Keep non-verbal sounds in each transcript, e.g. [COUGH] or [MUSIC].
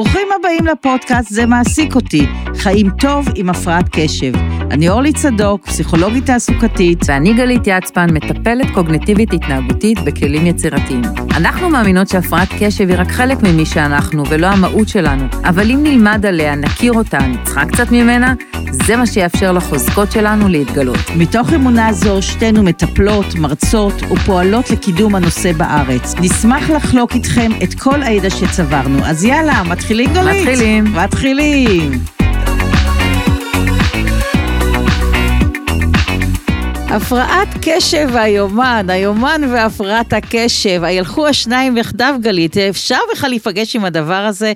ברוכים הבאים לפודקאסט זה מעסיק אותי, חיים טוב עם הפרעת קשב. אני אורלי צדוק, פסיכולוגית תעסוקתית. ואני גלית יצפן, מטפלת קוגנטיבית התנהגותית בכלים יצירתיים. אנחנו מאמינות שהפרעת קשב היא רק חלק ממי שאנחנו ולא המהות שלנו, אבל אם נלמד עליה, נכיר אותה, נצחק קצת ממנה, זה מה שיאפשר לחוזקות שלנו להתגלות. מתוך אמונה זו, שתינו מטפלות, מרצות ופועלות לקידום הנושא בארץ. נשמח לחלוק איתכם את כל הידע שצברנו. אז יאללה, מתחילים גלית? מתחילים. מתחילים. הפרעת קשב והיומן, היומן והפרעת הקשב, הילכו השניים יחדיו גלית, אפשר בכלל להיפגש עם הדבר הזה?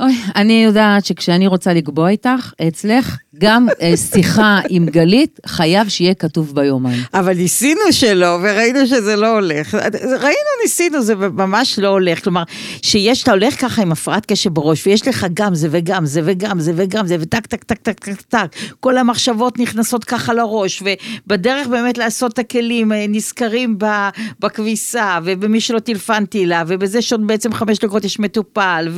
אוי, אני יודעת שכשאני רוצה לקבוע איתך, אצלך, גם אה, שיחה עם גלית, חייב שיהיה כתוב ביומן. אבל ניסינו שלא, וראינו שזה לא הולך. ראינו, ניסינו, זה ממש לא הולך. כלומר, שיש, אתה הולך ככה עם הפרעת קשב בראש, ויש לך גם זה וגם זה וגם זה וגם זה, וטק, טק, טק, טק, טק, טק. כל המחשבות נכנסות ככה לראש, ובדרך באמת לעשות את הכלים, אה, נזכרים בכביסה, ובמי שלא טילפנתי לה, ובזה שעוד בעצם חמש דקות יש מטופל,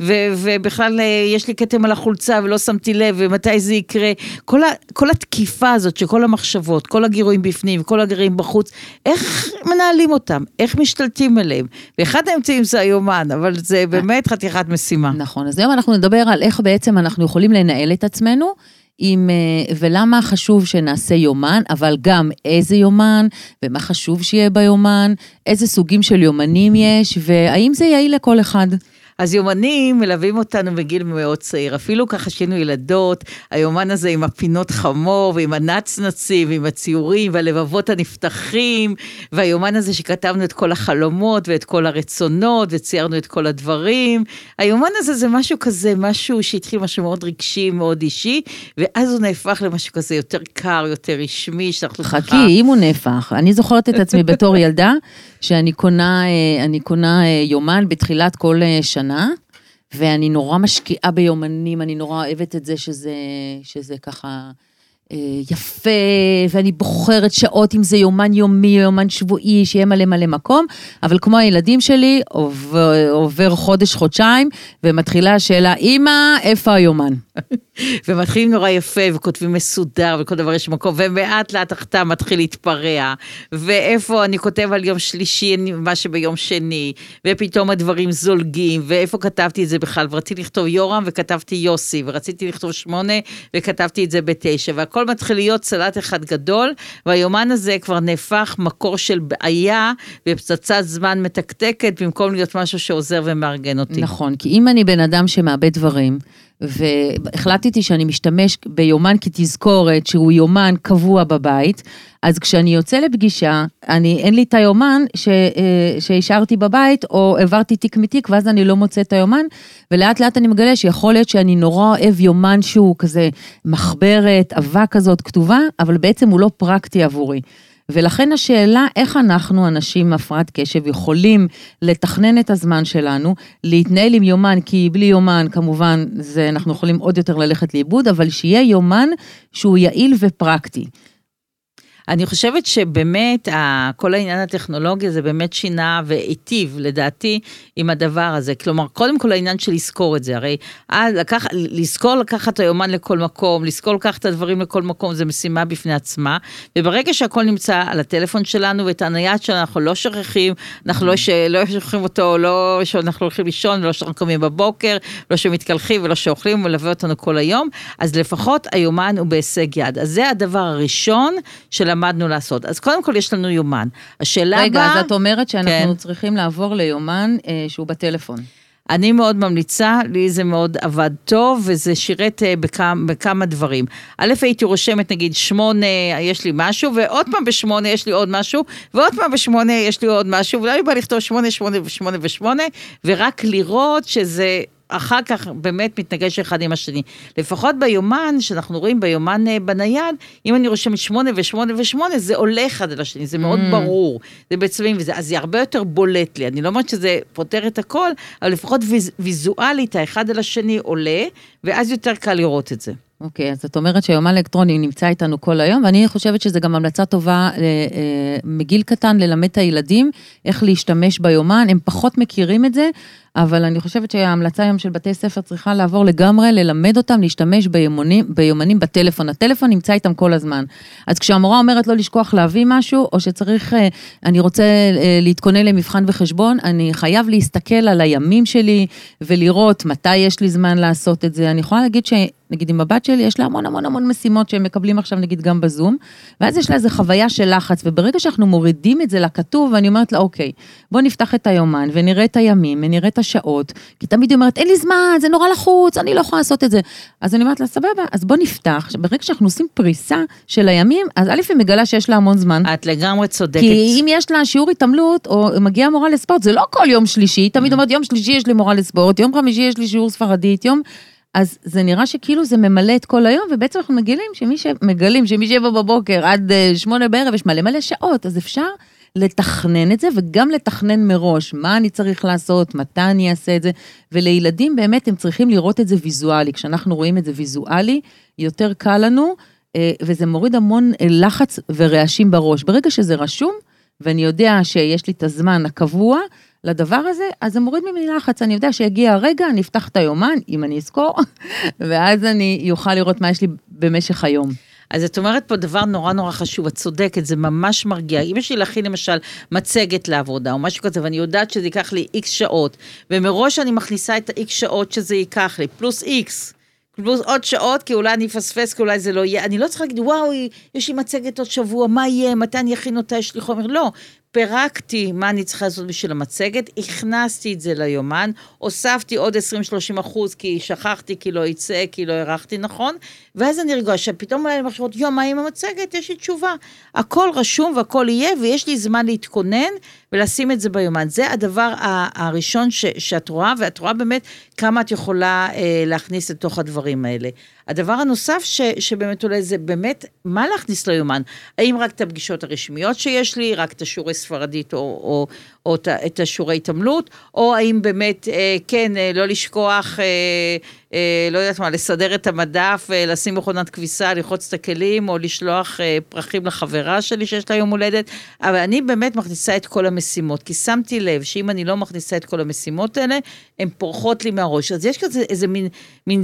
ובכלל אה, יש לי כתם על החולצה ולא שמתי לב, ומתי זה יקרה. כל, ה, כל התקיפה הזאת של כל המחשבות, כל הגירויים בפנים וכל הגירויים בחוץ, איך מנהלים אותם? איך משתלטים עליהם? ואחד האמצעים זה היומן, אבל זה באמת חתיכת משימה. נכון, אז היום אנחנו נדבר על איך בעצם אנחנו יכולים לנהל את עצמנו. עם, אה, ולמה חשוב שנעשה יומן, אבל גם איזה יומן, ומה חשוב שיהיה ביומן, איזה סוגים של יומנים יש, והאם זה יעיל לכל אחד. אז יומנים מלווים אותנו בגיל מאוד צעיר, אפילו ככה שהיינו ילדות, היומן הזה עם הפינות חמור ועם הנצנצים ועם הציורים והלבבות הנפתחים, והיומן הזה שכתבנו את כל החלומות ואת כל הרצונות וציירנו את כל הדברים. היומן הזה זה משהו כזה, משהו שהתחיל משהו מאוד רגשי, מאוד אישי, ואז הוא נהפך למשהו כזה יותר קר, יותר רשמי, שאנחנו חכי, אם הוא נהפך. אני זוכרת את עצמי בתור ילדה, שאני קונה, אה, קונה אה, יומן בתחילת כל אה, שנה, ואני נורא משקיעה ביומנים, אני נורא אוהבת את זה שזה, שזה ככה... יפה, ואני בוחרת שעות אם זה יומן יומי, יומן שבועי, שיהיה מלא מלא מקום, אבל כמו הילדים שלי, עובר, עובר חודש, חודשיים, ומתחילה השאלה, אמא, איפה היומן? ומתחילים נורא יפה, וכותבים מסודר, וכל דבר יש מקום, ומאט לאט החתם מתחיל להתפרע, ואיפה אני כותב על יום שלישי, מה שביום שני, ופתאום הדברים זולגים, ואיפה כתבתי את זה בכלל, ורציתי לכתוב יורם, וכתבתי יוסי, ורציתי לכתוב שמונה, וכתבתי את זה בתשע, והכל מתחיל להיות סלט אחד גדול, והיומן הזה כבר נהפך מקור של בעיה, ופצצת זמן מתקתקת, במקום להיות משהו שעוזר ומארגן אותי. נכון, כי אם אני בן אדם שמאבד דברים, והחלטתי שאני משתמש ביומן כתזכורת, שהוא יומן קבוע בבית, אז כשאני יוצא לפגישה, אני, אין לי את היומן אה, שהשארתי בבית, או העברתי תיק מתיק, ואז אני לא מוצא את היומן, ולאט לאט אני מגלה שיכול להיות שאני נורא אוהב יומן שהוא כזה מחברת, אבק כזאת כתובה, אבל בעצם הוא לא פרקטי עבורי. ולכן השאלה, איך אנחנו, אנשים עם הפרעת קשב, יכולים לתכנן את הזמן שלנו, להתנהל עם יומן, כי בלי יומן, כמובן, זה, אנחנו יכולים עוד יותר ללכת לאיבוד, אבל שיהיה יומן שהוא יעיל ופרקטי. אני חושבת שבאמת כל העניין הטכנולוגי זה באמת שינה והיטיב לדעתי עם הדבר הזה. כלומר, קודם כל העניין של לזכור את זה, הרי אז לקח, לזכור לקחת היומן לכל מקום, לזכור לקחת את הדברים לכל מקום, זה משימה בפני עצמה, וברגע שהכל נמצא על הטלפון שלנו ואת הנייד שלנו, אנחנו לא שוכחים, אנחנו לא, ש... לא שוכחים אותו, לא שאנחנו הולכים לישון, ולא שאנחנו קמים בבוקר, לא שמתקלחים ולא שאוכלים, הוא מלווה אותנו כל היום, אז לפחות היומן הוא בהישג יד. אז זה הדבר הראשון של למדנו לעשות. אז קודם כל יש לנו יומן. השאלה הבאה... רגע. אז את אומרת שאנחנו כן. צריכים לעבור ליומן אה, שהוא בטלפון. אני מאוד ממליצה, לי זה מאוד עבד טוב, וזה שירת אה, בכמה, בכמה דברים. א', הייתי רושמת נגיד שמונה, יש לי משהו, ועוד פעם בשמונה יש לי עוד משהו, ועוד פעם בשמונה יש לי עוד משהו, ואולי בא לכתוב שמונה, שמונה ושמונה ושמונה, ורק לראות שזה אחר כך באמת מתנגש אחד עם השני. לפחות ביומן, שאנחנו רואים ביומן אה, בנייד, אם אני רושמת שמונה ושמונה ושמונה, זה עולה אחד על השני, זה מאוד mm. ברור, זה בצבעים וזה, אז זה הרבה יותר בולט לי. אני לא אומרת שזה פותר את הכל, אבל לפחות ויז, ויזואלית, האחד על השני עולה, ואז יותר קל לראות את זה. אוקיי, אז את אומרת שהיומן אלקטרוני נמצא איתנו כל היום, ואני חושבת שזו גם המלצה טובה אה, אה, מגיל קטן ללמד את הילדים איך להשתמש ביומן, הם פחות מכירים את זה, אבל אני חושבת שההמלצה היום של בתי ספר צריכה לעבור לגמרי, ללמד אותם להשתמש ביומנים, ביומנים בטלפון. הטלפון נמצא איתם כל הזמן. אז כשהמורה אומרת לא לשכוח להביא משהו, או שצריך, אה, אני רוצה להתכונן למבחן וחשבון, אני חייב להסתכל על הימים שלי ולראות מתי יש לי זמן לעשות את זה. אני יכולה להגיד ש... נגיד עם הבת שלי, יש לה המון המון המון משימות שהם מקבלים עכשיו נגיד גם בזום, ואז יש לה איזו חוויה של לחץ, וברגע שאנחנו מורידים את זה לכתוב, ואני אומרת לה, אוקיי, בוא נפתח את היומן ונראה את הימים ונראה את השעות, כי תמיד היא אומרת, אין לי זמן, זה נורא לחוץ, אני לא יכולה לעשות את זה. אז אני אומרת לה, סבבה, אז בוא נפתח, ברגע שאנחנו עושים פריסה של הימים, אז א', היא מגלה שיש לה המון זמן. את לגמרי צודקת. כי אם יש לה שיעור התעמלות, או מגיעה מורה לספורט, זה לא כל יום שלישי, היא תמיד אומרת, יום שלישי יש לי מורה לספורט, יום חמישי יש לי שיעור ספרדית, יום... אז זה נראה שכאילו זה ממלא את כל היום, ובעצם אנחנו מגלים שמי שמגלים שמי שבע בבוקר עד אה, שמונה בערב יש מלא מלא שעות, אז אפשר לתכנן את זה וגם לתכנן מראש מה אני צריך לעשות, מתי אני אעשה את זה, ולילדים באמת הם צריכים לראות את זה ויזואלי. כשאנחנו רואים את זה ויזואלי, יותר קל לנו, אה, וזה מוריד המון אה, לחץ ורעשים בראש. ברגע שזה רשום, ואני יודע שיש לי את הזמן הקבוע, לדבר הזה, אז זה מוריד ממני לחץ, אני יודע שיגיע הרגע, אני אפתח את היומן, אם אני אזכור, [LAUGHS] ואז אני אוכל לראות מה יש לי במשך היום. אז את אומרת פה דבר נורא נורא חשוב, את צודקת, זה ממש מרגיע. אם יש לי להכין למשל מצגת לעבודה או משהו כזה, ואני יודעת שזה ייקח לי איקס שעות, ומראש אני מכניסה את האיקס שעות שזה ייקח לי, פלוס איקס. פלוס עוד שעות, כי אולי אני אפספס, כי אולי זה לא יהיה. אני לא צריכה להגיד, וואו, יש לי מצגת עוד שבוע, מה יהיה, מתי אני אכין אותה, יש לי חומר. לא, פירקתי מה אני צריכה לעשות בשביל המצגת, הכנסתי את זה ליומן, הוספתי עוד 20-30 אחוז כי שכחתי, כי לא יצא, כי לא הערכתי נכון, ואז אני רגועה שפתאום עולה לי מחשבות, יום, מה עם המצגת? יש לי תשובה. הכל רשום והכל יהיה, ויש לי זמן להתכונן ולשים את זה ביומן. זה הדבר הראשון ש, שאת רואה, ואת רואה באמת כמה את יכולה אה, להכניס לתוך הדברים האלה. הדבר הנוסף ש, שבאמת עולה זה באמת, מה להכניס ליומן? האם רק את הפגישות הרשמיות שיש לי, רק את השיעורי ספרדית או, או, או את, השיעורי התעמלות, או האם באמת, אה, כן, אה, לא לשכוח, אה, לא יודעת מה, לסדר את המדף, לשים מכונת כביסה, ללחוץ את הכלים, או לשלוח פרחים לחברה שלי שיש לה יום הולדת, אבל אני באמת מכניסה את כל המשימות, כי שמתי לב שאם אני לא מכניסה את כל המשימות האלה, הן פורחות לי מהראש. אז יש כזה איזה מין, מין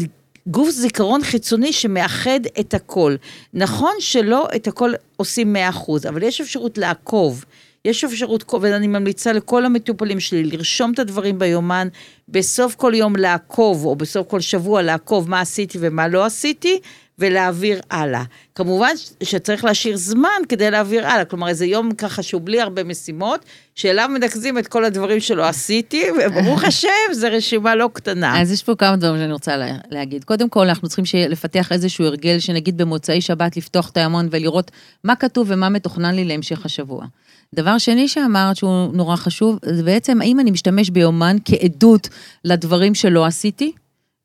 גוף זיכרון חיצוני שמאחד את הכל. נכון שלא את הכל עושים 100%, אבל יש אפשרות לעקוב. יש אפשרות, ואני ממליצה לכל המטופלים שלי לרשום את הדברים ביומן, בסוף כל יום לעקוב, או בסוף כל שבוע לעקוב מה עשיתי ומה לא עשיתי, ולהעביר הלאה. כמובן שצריך להשאיר זמן כדי להעביר הלאה, כלומר איזה יום ככה שהוא בלי הרבה משימות, שאליו מנקזים את כל הדברים שלא עשיתי, וברוך [LAUGHS] השם, זו רשימה לא קטנה. אז יש פה כמה דברים שאני רוצה להגיד. קודם כל, אנחנו צריכים לפתח איזשהו הרגל, שנגיד במוצאי שבת לפתוח את הימון ולראות מה כתוב ומה מתוכנן לי להמשך השבוע. דבר שני שאמרת שהוא נורא חשוב, זה בעצם האם אני משתמש ביומן כעדות לדברים שלא עשיתי,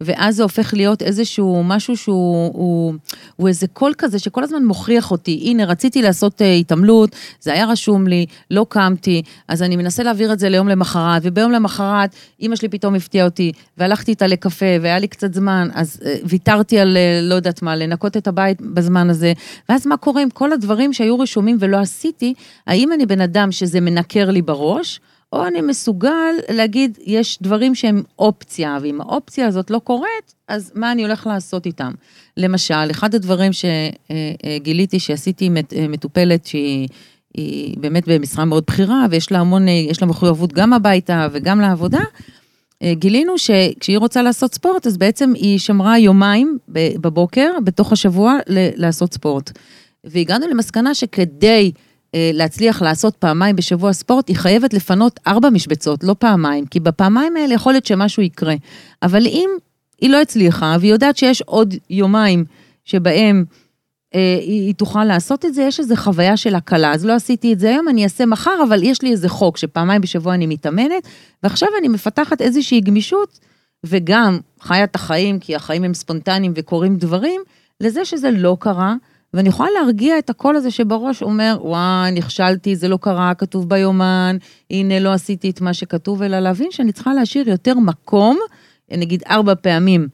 ואז זה הופך להיות איזשהו משהו שהוא הוא, הוא איזה קול כזה שכל הזמן מוכיח אותי. הנה, רציתי לעשות uh, התעמלות, זה היה רשום לי, לא קמתי, אז אני מנסה להעביר את זה ליום למחרת, וביום למחרת אימא שלי פתאום הפתיעה אותי, והלכתי איתה לקפה, והיה לי קצת זמן, אז uh, ויתרתי על, uh, לא יודעת מה, לנקות את הבית בזמן הזה, ואז מה קורה עם כל הדברים שהיו רשומים ולא עשיתי, האם אני בן אדם שזה מנקר לי בראש, או אני מסוגל להגיד, יש דברים שהם אופציה, ואם האופציה הזאת לא קורית, אז מה אני הולך לעשות איתם? למשל, אחד הדברים שגיליתי שעשיתי עם מטופלת שהיא... היא באמת במשרה מאוד בכירה, ויש לה המון, יש לה מחויבות גם הביתה וגם לעבודה, גילינו שכשהיא רוצה לעשות ספורט, אז בעצם היא שמרה יומיים בבוקר, בתוך השבוע, לעשות ספורט. והגענו למסקנה שכדי אה, להצליח לעשות פעמיים בשבוע ספורט, היא חייבת לפנות ארבע משבצות, לא פעמיים, כי בפעמיים האלה יכול להיות שמשהו יקרה. אבל אם היא לא הצליחה, והיא יודעת שיש עוד יומיים שבהם אה, היא, היא תוכל לעשות את זה, יש איזו חוויה של הקלה. אז לא עשיתי את זה היום, אני אעשה מחר, אבל יש לי איזה חוק שפעמיים בשבוע אני מתאמנת, ועכשיו אני מפתחת איזושהי גמישות, וגם חיה את החיים, כי החיים הם ספונטניים וקורים דברים, לזה שזה לא קרה. ואני יכולה להרגיע את הקול הזה שבראש אומר, וואי, נכשלתי, זה לא קרה, כתוב ביומן, הנה, לא עשיתי את מה שכתוב, אלא להבין שאני צריכה להשאיר יותר מקום, נגיד ארבע פעמים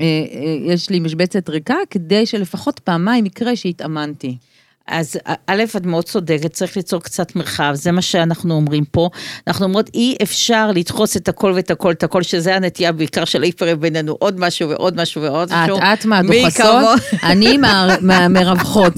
אה, אה, יש לי משבצת ריקה, כדי שלפחות פעמיים יקרה שהתאמנתי. אז א', את מאוד צודקת, צריך ליצור קצת מרחב, זה מה שאנחנו אומרים פה. אנחנו אומרות, אי אפשר לדחוס את הכל ואת הכל, את הכל, שזה הנטייה בעיקר של היפרים בינינו, עוד משהו ועוד משהו ועוד משהו. את, את מהדוחסות, אני מהמרווחות.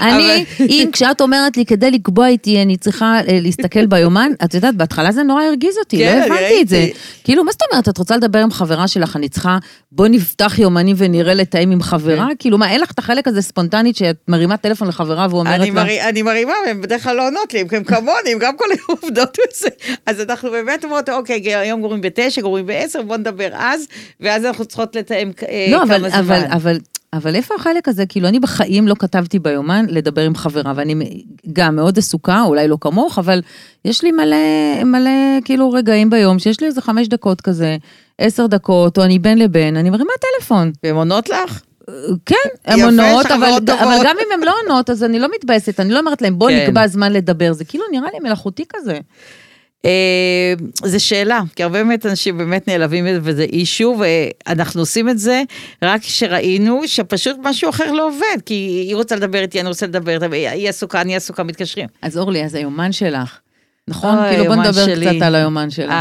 אני, אם כשאת אומרת לי, כדי לקבוע איתי, אני צריכה אה, להסתכל ביומן, את יודעת, בהתחלה זה נורא הרגיז אותי, לא כן, הבנתי את זה. כאילו, מה זאת אומרת, את רוצה לדבר עם חברה שלך, אני צריכה, בוא נפתח יומנים ונראה לתאם עם חברה? כן. כאילו, מה, אין לך את החלק הזה ספונטנית שאת מרימה טלפון לחברה ואומרת לה... אני מרימה, והם בדרך כלל לא עונות לי, הם כמוני, הם גם כל היום [LAUGHS] עובדות בזה. אז אנחנו באמת אומרות, אוקיי, היום גורמים בתשע, גורמים בעשר, בוא נדבר אז, ואז אנחנו צריכות לתאם אה, לא, כמה זמן. אבל, אבל, אבל איפה החלק הזה? כאילו, אני בחיים לא כתבתי ביומן לדבר עם חברה, ואני גם מאוד עסוקה, אולי לא כמוך, אבל יש לי מלא, מלא, כאילו, רגעים ביום, שיש לי איזה חמש דקות כזה, עשר דקות, או אני בין לבין, אני מרימה טלפון. והן עונות לך? כן, הן עונות, אבל, אבל גם אם הן לא עונות, אז אני לא מתבאסת, אני לא אומרת להם, בוא כן. נקבע זמן לדבר, זה כאילו נראה לי מלאכותי כזה. אה, זה שאלה, כי הרבה באמת אנשים באמת נעלבים וזה אישו, ואנחנו עושים את זה רק כשראינו שפשוט משהו אחר לא עובד, כי היא רוצה לדבר איתי, אני רוצה לדבר, היא עסוקה, אני עסוקה, מתקשרים. אז אורלי, אז היומן שלך. נכון? כאילו בוא נדבר שלי. קצת על היומן שלך.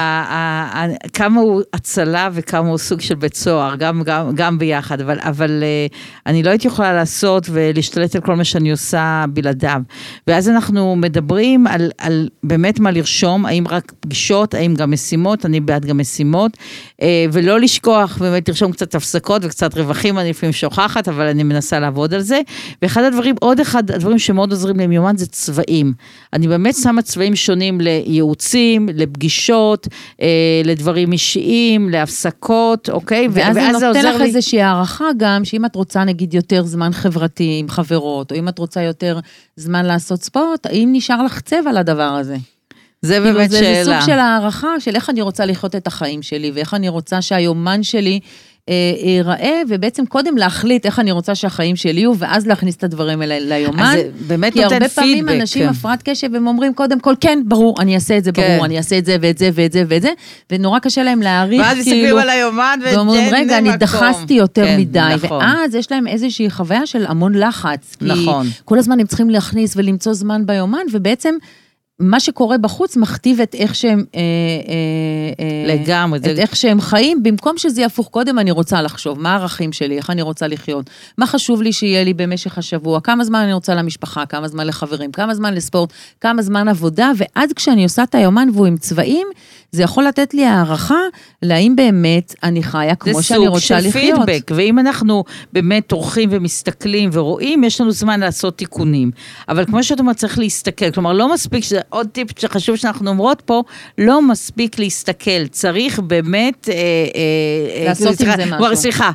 כמה הוא הצלה וכמה הוא סוג של בית סוהר, גם, גם, גם ביחד, אבל, אבל uh, אני לא הייתי יכולה לעשות ולהשתלט על כל מה שאני עושה בלעדיו. ואז אנחנו מדברים על, על באמת מה לרשום, האם רק פגישות, האם גם משימות, אני בעד גם משימות, uh, ולא לשכוח באמת לרשום קצת הפסקות וקצת רווחים, אני לפעמים שוכחת, אבל אני מנסה לעבוד על זה. ואחד הדברים, עוד אחד הדברים שמאוד עוזרים לי עם יומן זה צבעים. אני באמת שמה צבעים שונים. לייעוצים, לפגישות, אה, לדברים אישיים, להפסקות, אוקיי? ואז זה נותן לך לי... איזושהי הערכה גם, שאם את רוצה נגיד יותר זמן חברתי עם חברות, או אם את רוצה יותר זמן לעשות ספורט, האם נשאר לך צבע לדבר הזה? זה כאילו, באמת זה, שאלה. זה סוג של הערכה של איך אני רוצה לחיות את החיים שלי, ואיך אני רוצה שהיומן שלי ייראה, אה, ובעצם קודם להחליט איך אני רוצה שהחיים שלי יהיו, ואז להכניס את הדברים האלה ליומן. אז זה באמת נותן פידבק. כי הרבה פעמים כן. אנשים הפרעת קשב, הם אומרים, קודם כל, כן, ברור, אני אעשה את זה, כן. ברור, אני אעשה את זה ואת זה ואת זה ואת זה, ונורא קשה להם להעריך, ואז כאילו... מסתכלים על היומן ואין ואומרים, רגע, אני דחסתי יותר כן, מדי, נכון. ואז יש להם איזושהי חוויה של המון לחץ. נכון. כל הזמן הם צריכים להכניס ולמצוא זמן ביומן, ובעצם... מה שקורה בחוץ מכתיב את איך שהם... אה, אה, לגמרי. את זה... איך שהם חיים, במקום שזה יהפוך קודם, אני רוצה לחשוב, מה הערכים שלי, איך אני רוצה לחיות, מה חשוב לי שיהיה לי במשך השבוע, כמה זמן אני רוצה למשפחה, כמה זמן לחברים, כמה זמן לספורט, כמה זמן עבודה, ואז כשאני עושה את היומן והוא עם צבעים, זה יכול לתת לי הערכה להאם באמת אני חיה כמו שאני רוצה לחיות. זה סוג של פידבק, ואם אנחנו באמת טורחים ומסתכלים ורואים, יש לנו זמן לעשות תיקונים. אבל כמו שאת אומרת, צריך להסתכל, כלומר, לא מספיק, שזה עוד טיפ שחשוב שאנחנו אומרות פה, לא מספיק להסתכל, צריך באמת... אה, אה, לעשות עם זה משהו. סליחה.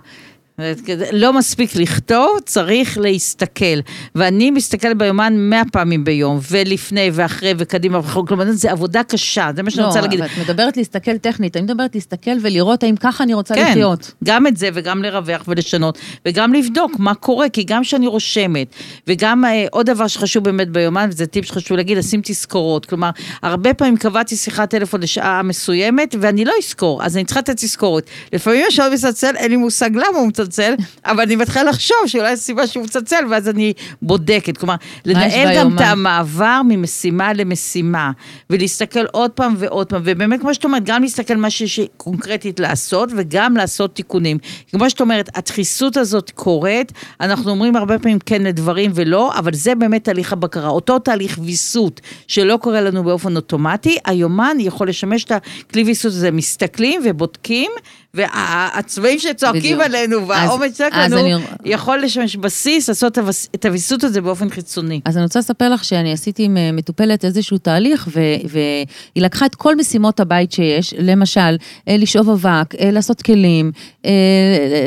לא מספיק לכתוב, צריך להסתכל. ואני מסתכלת ביומן מאה פעמים ביום, ולפני ואחרי וקדימה ואחרי, כלומר, זו עבודה קשה, זה מה שאני לא, רוצה להגיד. לא, אבל את מדברת להסתכל טכנית, אני מדברת להסתכל ולראות האם ככה אני רוצה כן, לחיות. כן, גם את זה וגם לרווח ולשנות, וגם לבדוק מה קורה, כי גם כשאני רושמת, וגם אה, עוד דבר שחשוב באמת ביומן, וזה טיפ שחשוב להגיד, לשים תזכורות. כלומר, הרבה פעמים קבעתי שיחת טלפון לשעה מסוימת, ואני לא אזכור, אז אני צריכה את התזכורת. לפעמים השעון מצלצל, אין לי מושג למה הוא מצלצל. מצלצל, אבל אני מתחילה לחשוב שאולי יש סיבה שהוא מצלצל, ואז אני בודקת. כלומר, לנהל גם את המעבר ממשימה למשימה, ולהסתכל עוד פעם ועוד פעם, ובאמת, כמו שאת אומרת, גם להסתכל מה שיש קונקרטית לעשות, וגם לעשות תיקונים. כמו שאת אומרת, הדחיסות הזאת קורית, אנחנו אומרים הרבה פעמים כן לדברים ולא, אבל זה באמת תהליך הבקרה. אותו תהליך ויסות שלא קורה לנו באופן אוטומטי, היומן יכול לשמש את הכלי ויסות הזה, מסתכלים ובודקים, והצבעים שצועקים עלינו, והעומד צועק לנו, אני... יכול לשמש בסיס, לעשות את הוויסות הזה באופן חיצוני. אז אני רוצה לספר לך שאני עשיתי עם אה, מטופלת איזשהו תהליך, ו... והיא לקחה את כל משימות הבית שיש, למשל, אה, לשאוב אבק, אה, לעשות כלים,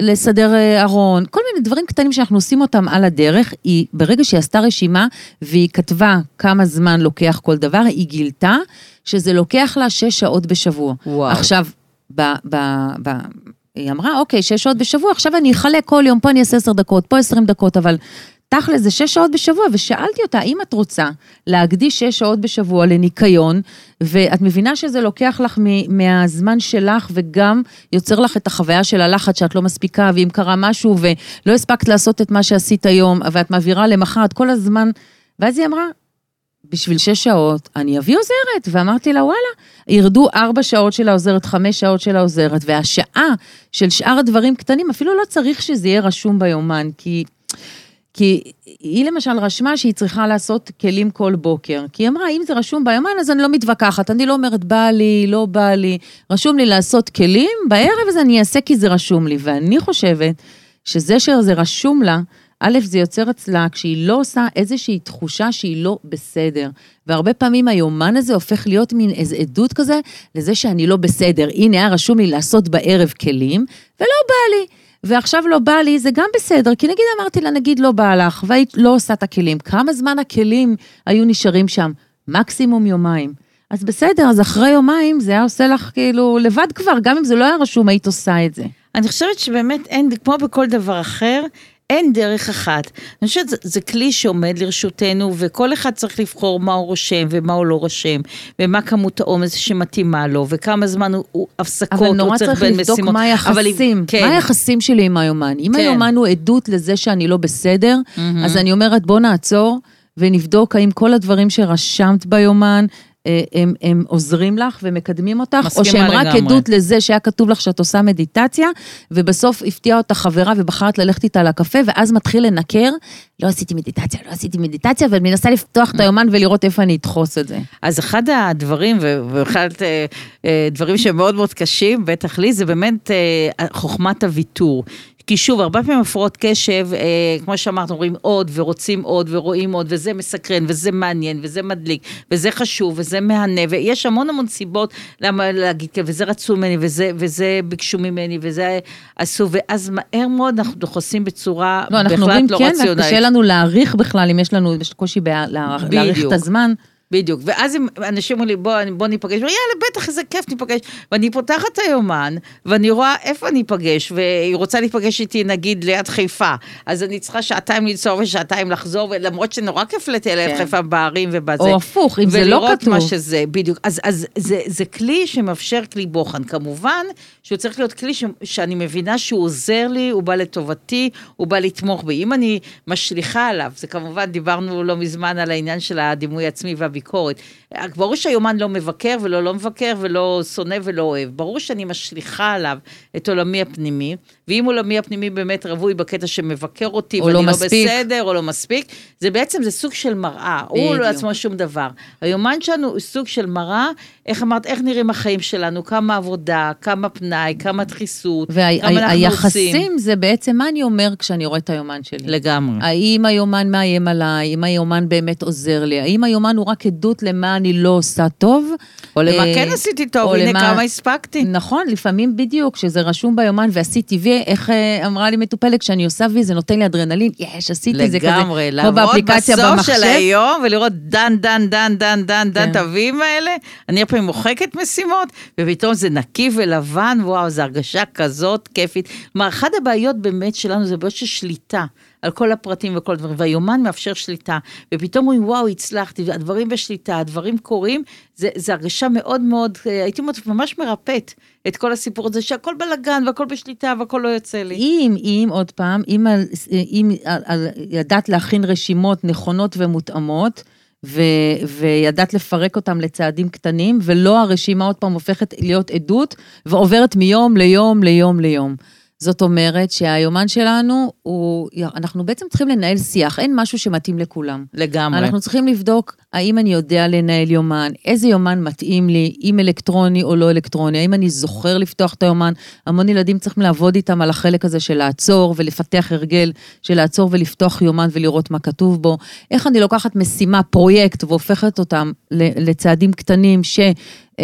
לסדר ארון, כל מיני דברים קטנים שאנחנו עושים אותם על הדרך. היא, ברגע שהיא עשתה רשימה, והיא כתבה כמה זמן לוקח כל דבר, היא גילתה שזה לוקח לה שש שעות בשבוע. וואו. עכשיו, ב, ב, ב, היא אמרה, אוקיי, שש שעות בשבוע, עכשיו אני אחלק כל יום, פה אני אעשה עשר דקות, פה עשרים דקות, אבל תכל'ס זה שש שעות בשבוע, ושאלתי אותה, האם את רוצה להקדיש שש שעות בשבוע לניקיון, ואת מבינה שזה לוקח לך מהזמן שלך, וגם יוצר לך את החוויה של הלחץ שאת לא מספיקה, ואם קרה משהו ולא הספקת לעשות את מה שעשית היום, ואת מעבירה למחר את כל הזמן, ואז היא אמרה, בשביל שש שעות, אני אביא עוזרת. ואמרתי לה, וואלה, ירדו ארבע שעות של העוזרת, חמש שעות של העוזרת, והשעה של שאר הדברים קטנים, אפילו לא צריך שזה יהיה רשום ביומן, כי... כי היא למשל רשמה שהיא צריכה לעשות כלים כל בוקר. כי היא אמרה, אם זה רשום ביומן, אז אני לא מתווכחת. אני לא אומרת, בא לי, לא בא לי. רשום לי לעשות כלים, בערב אז אני אעשה כי זה רשום לי. ואני חושבת שזה שזה רשום לה, א', זה יוצר אצלה כשהיא לא עושה איזושהי תחושה שהיא לא בסדר. והרבה פעמים היומן הזה הופך להיות מין איזו עדות כזה לזה שאני לא בסדר. הנה, היה רשום לי לעשות בערב כלים, ולא בא לי. ועכשיו לא בא לי, זה גם בסדר, כי נגיד אמרתי לה, נגיד לא בא לך, והיית לא עושה את הכלים. כמה זמן הכלים היו נשארים שם? מקסימום יומיים. אז בסדר, אז אחרי יומיים זה היה עושה לך כאילו לבד כבר, גם אם זה לא היה רשום, היית עושה את זה. אני חושבת שבאמת אין, כמו בכל דבר אחר, אין דרך אחת. אני חושבת שזה כלי שעומד לרשותנו, וכל אחד צריך לבחור מה הוא רושם ומה הוא לא רושם, ומה כמות העומס שמתאימה לו, וכמה זמן הוא, הוא הפסקות הוא צריך בין משימות. אבל נורא צריך לבדוק מה היחסים, כן. מה היחסים שלי עם היומן. אם כן. היומן הוא עדות לזה שאני לא בסדר, mm-hmm. אז אני אומרת בוא נעצור. ונבדוק האם כל הדברים שרשמת ביומן הם, הם עוזרים לך ומקדמים אותך, או שהם רק לגמרי. עדות לזה שהיה כתוב לך שאת עושה מדיטציה, ובסוף הפתיעה אותה חברה ובחרת ללכת איתה לקפה, ואז מתחיל לנקר, לא עשיתי מדיטציה, לא עשיתי מדיטציה, ואני מנסה לפתוח את היומן ולראות איפה אני אדחוס את זה. אז אחד הדברים, ואחד הדברים אה, שהם מאוד מאוד קשים, בטח לי, זה באמת אה, חוכמת הוויתור. כי שוב, הרבה פעמים הפרעות קשב, אה, כמו שאמרת, אומרים עוד, ורוצים עוד, ורואים עוד, וזה מסקרן, וזה מעניין, וזה מדליק, וזה חשוב, וזה מהנה, ויש המון המון סיבות למה להגיד, וזה רצו ממני, וזה, וזה ביקשו ממני, וזה עשו, ואז מהר מאוד אנחנו דוחסים בצורה לא, בכלל לא רציונלית. לא, אנחנו אומרים כן, וקשה לנו להעריך בכלל, אם יש לנו, יש קושי להעריך את הזמן. בדיוק, ואז אם אנשים אומרים לי, בוא, בוא ניפגש, יאללה, בטח, איזה כיף ניפגש. ואני פותחת את היומן, ואני רואה איפה אני אפגש, והיא רוצה להיפגש איתי, נגיד, ליד חיפה. אז אני צריכה שעתיים לנסוע ושעתיים לחזור, ולמרות שנורא כיף לטייל ליד כן. חיפה בערים ובזה. או הפוך, אם זה לא כתוב. ולראות מה שזה, בדיוק. אז, אז זה, זה כלי שמאפשר כלי בוחן. כמובן שהוא צריך להיות כלי ש, שאני מבינה שהוא עוזר לי, הוא בא לטובתי, הוא בא לתמוך בי. אם אני משליכה עליו, זה כמובן, דיברנו לא מזמן על העניין של הדימוי העצמי והביטוי. ביקורת. ברור שהיומן לא מבקר ולא לא מבקר ולא שונא ולא אוהב. ברור שאני משליכה עליו את עולמי הפנימי, ואם עולמי הפנימי באמת רווי בקטע שמבקר אותי ואני לא, לא בסדר או לא מספיק, זה בעצם, זה סוג של מראה. הוא לא עצמו שום דבר. היומן שלנו הוא סוג של מראה, איך אמרת, איך נראים החיים שלנו, כמה עבודה, כמה פנאי, כמה דחיסות, וה- כמה אנחנו עושים. והיחסים זה בעצם מה אני אומר כשאני רואה את היומן שלי. לגמרי. האם היומן מאיים עליי, האם היומן באמת עוזר לי, האם היומן הוא רק עדות למה אני לא עושה טוב. או למה אה, כן עשיתי טוב, הנה למה... כמה הספקתי. נכון, לפעמים בדיוק, כשזה רשום ביומן ועשיתי וי, איך אה, אמרה לי מטופלת, כשאני עושה וי זה נותן לי אדרנלין, יש, עשיתי את זה כזה, לגמרי, לעמוד בסוף של היום ולראות דן, דן, דן, דן, דן, דן, את כן. הוויים האלה, אני הרבה פעמים מוחקת משימות, ופתאום זה נקי ולבן, וואו, זו הרגשה כזאת כיפית. כלומר, אחת הבעיות באמת שלנו זה בעיות של שליטה. על כל הפרטים וכל הדברים, והיומן מאפשר שליטה, ופתאום אומרים, וואו, הצלחתי, הדברים בשליטה, הדברים קורים, זה, זה הרגשה מאוד מאוד, אה, הייתי אומרת, ממש מרפאת את כל הסיפור הזה, שהכל בלאגן והכל בשליטה והכל לא יוצא לי. אם, אם, עוד פעם, אם, אם ידעת להכין רשימות נכונות ומותאמות, ו, וידעת לפרק אותם לצעדים קטנים, ולא הרשימה עוד פעם הופכת להיות עדות, ועוברת מיום ליום ליום ליום. זאת אומרת שהיומן שלנו הוא, אנחנו בעצם צריכים לנהל שיח, אין משהו שמתאים לכולם. לגמרי. אנחנו צריכים לבדוק האם אני יודע לנהל יומן, איזה יומן מתאים לי, אם אלקטרוני או לא אלקטרוני, האם אני זוכר לפתוח את היומן. המון ילדים צריכים לעבוד איתם על החלק הזה של לעצור ולפתח הרגל של לעצור ולפתוח יומן ולראות מה כתוב בו. איך אני לוקחת משימה, פרויקט, והופכת אותם לצעדים קטנים ש... אה,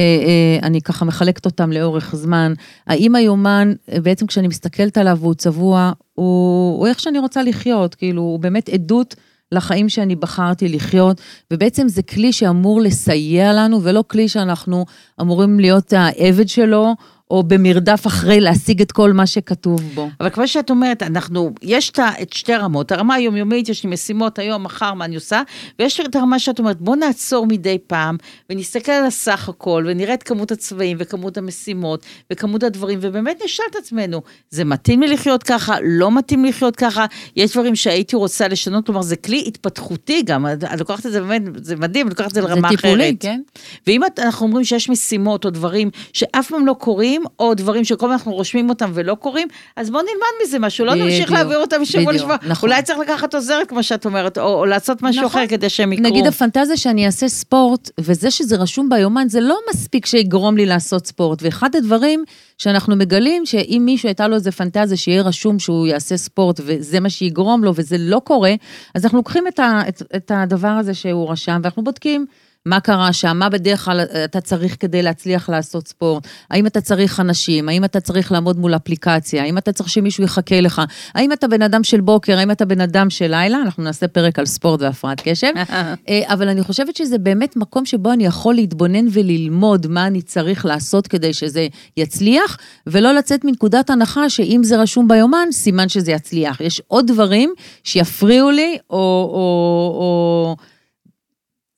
אה, אני ככה מחלקת אותם לאורך זמן. האם היומן, בעצם כשאני מסתכלת עליו והוא צבוע, הוא, הוא איך שאני רוצה לחיות, כאילו, הוא באמת עדות לחיים שאני בחרתי לחיות, ובעצם זה כלי שאמור לסייע לנו, ולא כלי שאנחנו אמורים להיות העבד שלו, או במרדף אחרי להשיג את כל מה שכתוב בו. אבל כמו שאת אומרת, אנחנו, יש את שתי הרמות, הרמה היומיומית, יש לי משימות היום, מחר, מה אני עושה, ויש את הרמה שאת אומרת, בוא נעצור מדי פעם, ונסתכל על הסך הכל, ונראה את כמות הצבעים, וכמות המשימות, וכמות הדברים, ובאמת נשאל את עצמנו, זה מתאים לי לחיות ככה, לא מתאים לי לחיות ככה, יש דברים שהייתי רוצה לשנות, כלומר, זה כלי התפתחותי גם, את את לוקחת את זה באמת, זה מדהים, לוקחת את זה לרמה זה אחרת. טיפולי, כן? ואם את- אנחנו אומרים שיש משימות או דברים שאף פעם לא קורים, או דברים שכל הזמן אנחנו רושמים אותם ולא קורים, אז בואו נלמד מזה משהו, לא נמשיך להעביר אותם משבוע בדיוק, לשבוע. נכון. אולי צריך לקחת עוזרת, כמו שאת אומרת, או, או לעשות משהו נכון. אחר כדי שהם יקרו. נגיד הפנטזיה שאני אעשה ספורט, וזה שזה רשום ביומן, זה לא מספיק שיגרום לי לעשות ספורט. ואחד הדברים שאנחנו מגלים, שאם מישהו הייתה לו איזה פנטזיה שיהיה רשום שהוא יעשה ספורט, וזה מה שיגרום לו, וזה לא קורה, אז אנחנו לוקחים את, ה, את, את הדבר הזה שהוא רשם, ואנחנו בודקים. מה קרה שם, מה בדרך כלל אתה צריך כדי להצליח לעשות ספורט, האם אתה צריך אנשים, האם אתה צריך לעמוד מול אפליקציה, האם אתה צריך שמישהו יחכה לך, האם אתה בן אדם של בוקר, האם אתה בן אדם של לילה, אנחנו נעשה פרק על ספורט והפרעת קשב, [LAUGHS] אה, אבל אני חושבת שזה באמת מקום שבו אני יכול להתבונן וללמוד מה אני צריך לעשות כדי שזה יצליח, ולא לצאת מנקודת הנחה שאם זה רשום ביומן, סימן שזה יצליח. יש עוד דברים שיפריעו לי, או... או, או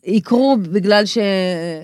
יקרו בגלל ש...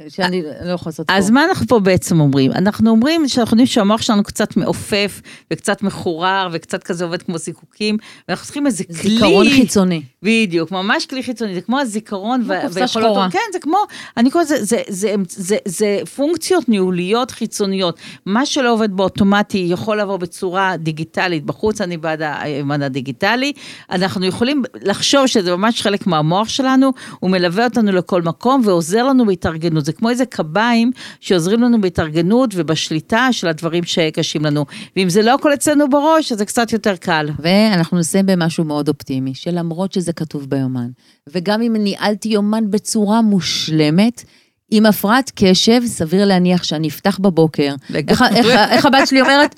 שאני לא יכולה לעשות אז ספורט. מה אנחנו פה בעצם אומרים? אנחנו אומרים שאנחנו יודעים שהמוח שלנו קצת מעופף, וקצת מחורר, וקצת כזה עובד כמו זיקוקים, ואנחנו צריכים איזה כלי... זיכרון חיצוני. בדיוק, ממש כלי חיצוני, זה כמו הזיכרון. כמו קופסה שחורה. כן, זה כמו, אני קוראת לזה, זה, זה, זה, זה, זה פונקציות ניהוליות חיצוניות. מה שלא עובד באוטומטי יכול לעבור בצורה דיגיטלית בחוץ, אני בעד הימן הדיגיטלי. אנחנו יכולים לחשוב שזה ממש חלק מהמוח שלנו, הוא מלווה אותנו לכל מקום ועוזר לנו בהתארגנות. זה כמו איזה קביים שעוזרים לנו בהתארגנות ובשליטה של הדברים שקשים לנו. ואם זה לא הכל אצלנו בראש, אז זה קצת יותר קל. ואנחנו נסיים במשהו מאוד אופטימי, שלמרות שזה כתוב ביומן, וגם אם ניהלתי יומן בצורה מושלמת, עם הפרעת קשב, סביר להניח שאני אפתח בבוקר. איך, איך, איך הבת שלי אומרת?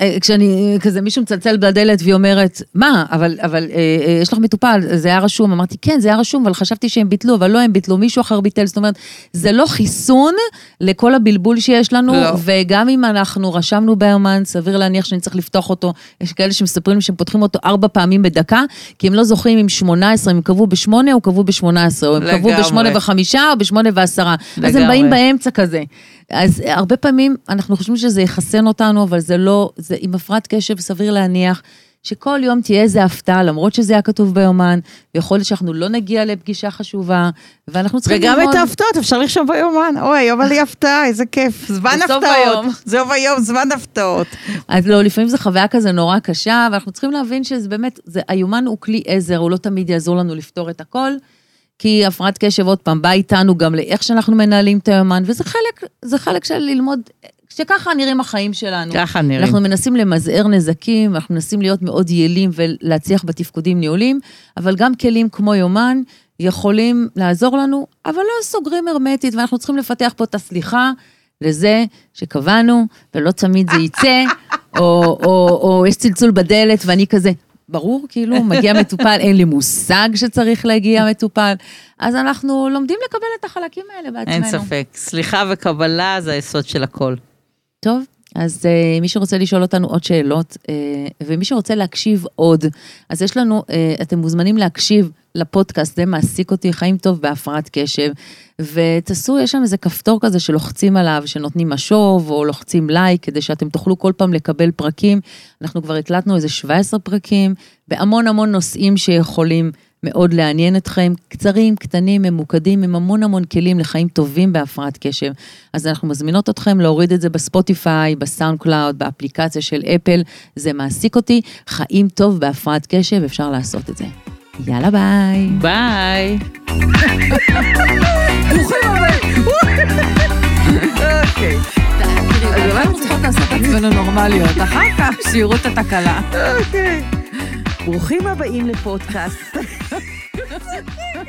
אה, כשאני, כזה מישהו מצלצל בדלת והיא אומרת, מה, אבל, אבל אה, אה, יש לך מטופל, זה היה רשום, אמרתי, כן, זה היה רשום, אבל חשבתי שהם ביטלו, אבל לא הם ביטלו, מישהו אחר ביטל, זאת אומרת, זה לא חיסון לכל הבלבול שיש לנו, לא. וגם אם אנחנו רשמנו ביומן, סביר להניח שאני צריך לפתוח אותו, יש כאלה שמספרים לי שהם פותחים אותו ארבע פעמים בדקה, כי הם לא זוכרים אם 18, אם הם קבעו בשמונה או קבעו ב-18, או הם קבעו לגמרי. בשמונה וחמישה או בשמונה ועשרה. אז הם לגמרי. באים באמצע כזה. אז הרבה פעמים אנחנו חושבים שזה יחסן אותנו, אבל זה לא, זה עם הפרעת קשב סביר להניח. שכל יום תהיה איזה הפתעה, למרות שזה היה כתוב ביומן, ויכול להיות שאנחנו לא נגיע לפגישה חשובה, ואנחנו צריכים וגם ללמוד. את ההפתעות אפשר לרשום ביומן. אוי, היום היה לי הפתעה, איזה כיף. זמן הפתעות. היום. זהו ביום, זמן הפתעות. אז לא, לפעמים זו חוויה כזה נורא קשה, ואנחנו צריכים להבין שזה באמת, זה, היומן הוא כלי עזר, הוא לא תמיד יעזור לנו לפתור את הכל, כי הפרעת קשב, עוד פעם, באה איתנו גם לאיך שאנחנו מנהלים את היומן, וזה חלק, זה חלק של ללמוד, שככה נראים החיים שלנו. ככה נראים. אנחנו מנסים למזער נזקים, אנחנו מנסים להיות מאוד יעילים ולהצליח בתפקודים ניהולים, אבל גם כלים כמו יומן יכולים לעזור לנו, אבל לא סוגרים הרמטית, ואנחנו צריכים לפתח פה את הסליחה לזה שקבענו, ולא תמיד זה יצא, או, או, או יש צלצול בדלת ואני כזה, ברור, כאילו, מגיע מטופל, אין לי מושג שצריך להגיע מטופל, אז אנחנו לומדים לקבל את החלקים האלה בעצמנו. אין ספק. סליחה וקבלה זה היסוד של הכל. טוב, אז uh, מי שרוצה לשאול אותנו עוד שאלות, uh, ומי שרוצה להקשיב עוד, אז יש לנו, uh, אתם מוזמנים להקשיב לפודקאסט, זה מעסיק אותי, חיים טוב בהפרעת קשב, ותעשו, יש שם איזה כפתור כזה שלוחצים עליו, שנותנים משוב, או לוחצים לייק, כדי שאתם תוכלו כל פעם לקבל פרקים. אנחנו כבר הקלטנו איזה 17 פרקים, בהמון המון נושאים שיכולים מאוד לעניין אתכם, קצרים, קטנים, ממוקדים, עם המון המון כלים לחיים טובים בהפרעת קשב. אז אנחנו מזמינות אתכם להוריד את זה בספוטיפיי, ב SoundCloud, באפליקציה של אפל, זה מעסיק אותי. חיים טובים בהפרעת קשב, אפשר לעשות את זה. יאללה ביי. ביי. אוקיי. אז אולי אנחנו צריכות לעשות את עצמנו נורמליות, אחר כך שיראו את התקלה. אוקיי. ברוכים הבאים לפודקאסט. the [LAUGHS] thing.